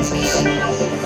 sensation.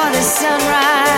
for the sunrise.